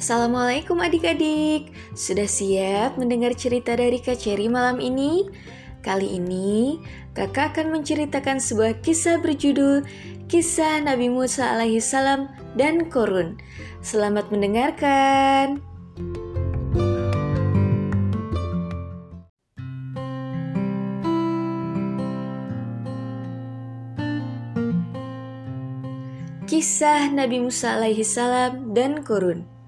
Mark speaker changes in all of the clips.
Speaker 1: Assalamualaikum adik-adik. Sudah siap mendengar cerita dari Kak Cherry malam ini? Kali ini kakak akan menceritakan sebuah kisah berjudul Kisah Nabi Musa alaihi salam dan Korun. Selamat mendengarkan. Kisah Nabi Musa alaihi salam dan Korun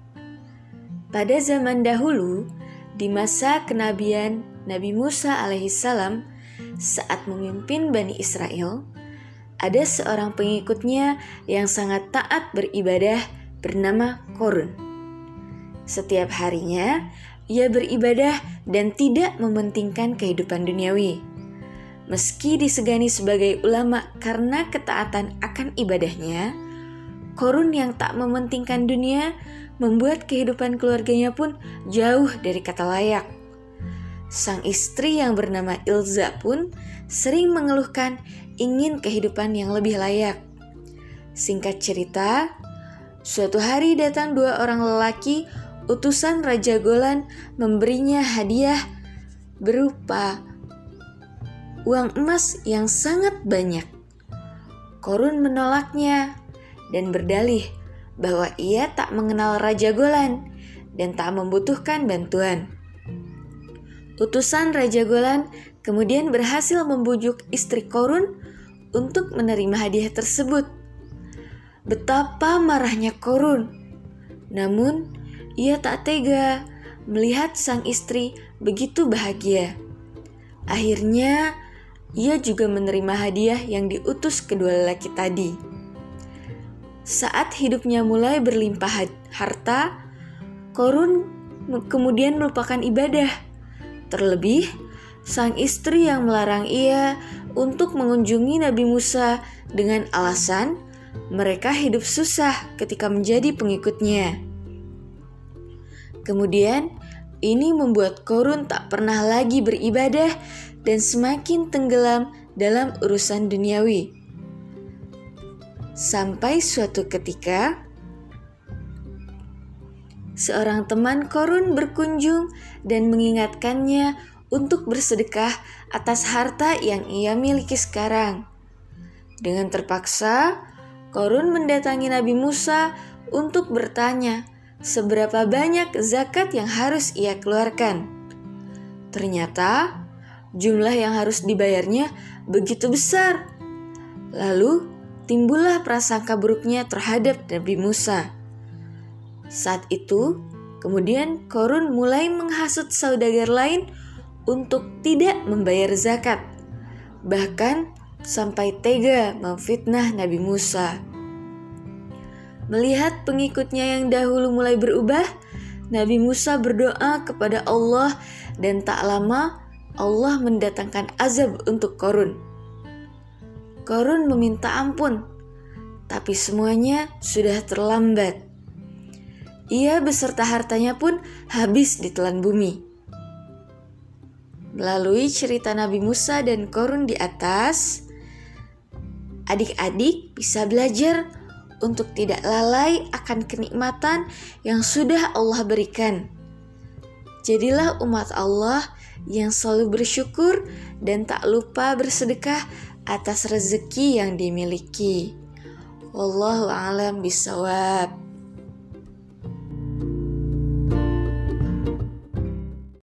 Speaker 1: pada zaman dahulu, di masa kenabian Nabi Musa alaihissalam saat memimpin Bani Israel, ada seorang pengikutnya yang sangat taat beribadah bernama Korun. Setiap harinya, ia beribadah dan tidak mementingkan kehidupan duniawi. Meski disegani sebagai ulama karena ketaatan akan ibadahnya, Korun yang tak mementingkan dunia membuat kehidupan keluarganya pun jauh dari kata layak. Sang istri yang bernama Ilza pun sering mengeluhkan ingin kehidupan yang lebih layak. Singkat cerita, suatu hari datang dua orang lelaki utusan Raja Golan memberinya hadiah berupa uang emas yang sangat banyak. Korun menolaknya dan berdalih bahwa ia tak mengenal Raja Golan dan tak membutuhkan bantuan. Utusan Raja Golan kemudian berhasil membujuk istri Korun untuk menerima hadiah tersebut. Betapa marahnya Korun. Namun, ia tak tega melihat sang istri begitu bahagia. Akhirnya, ia juga menerima hadiah yang diutus kedua lelaki tadi. Saat hidupnya mulai berlimpah harta, Korun kemudian melupakan ibadah. Terlebih, sang istri yang melarang ia untuk mengunjungi Nabi Musa dengan alasan mereka hidup susah ketika menjadi pengikutnya. Kemudian, ini membuat Korun tak pernah lagi beribadah dan semakin tenggelam dalam urusan duniawi. Sampai suatu ketika, seorang teman Korun berkunjung dan mengingatkannya untuk bersedekah atas harta yang ia miliki sekarang. Dengan terpaksa, Korun mendatangi Nabi Musa untuk bertanya seberapa banyak zakat yang harus ia keluarkan. Ternyata jumlah yang harus dibayarnya begitu besar. Lalu timbullah prasangka buruknya terhadap Nabi Musa. Saat itu, kemudian Korun mulai menghasut saudagar lain untuk tidak membayar zakat, bahkan sampai tega memfitnah Nabi Musa. Melihat pengikutnya yang dahulu mulai berubah, Nabi Musa berdoa kepada Allah dan tak lama Allah mendatangkan azab untuk Korun. Korun meminta ampun, tapi semuanya sudah terlambat. Ia beserta hartanya pun habis ditelan bumi. Melalui cerita Nabi Musa dan Korun di atas, adik-adik bisa belajar untuk tidak lalai akan kenikmatan yang sudah Allah berikan. Jadilah umat Allah yang selalu bersyukur dan tak lupa bersedekah atas rezeki yang dimiliki. Wallahu a'lam bisawab.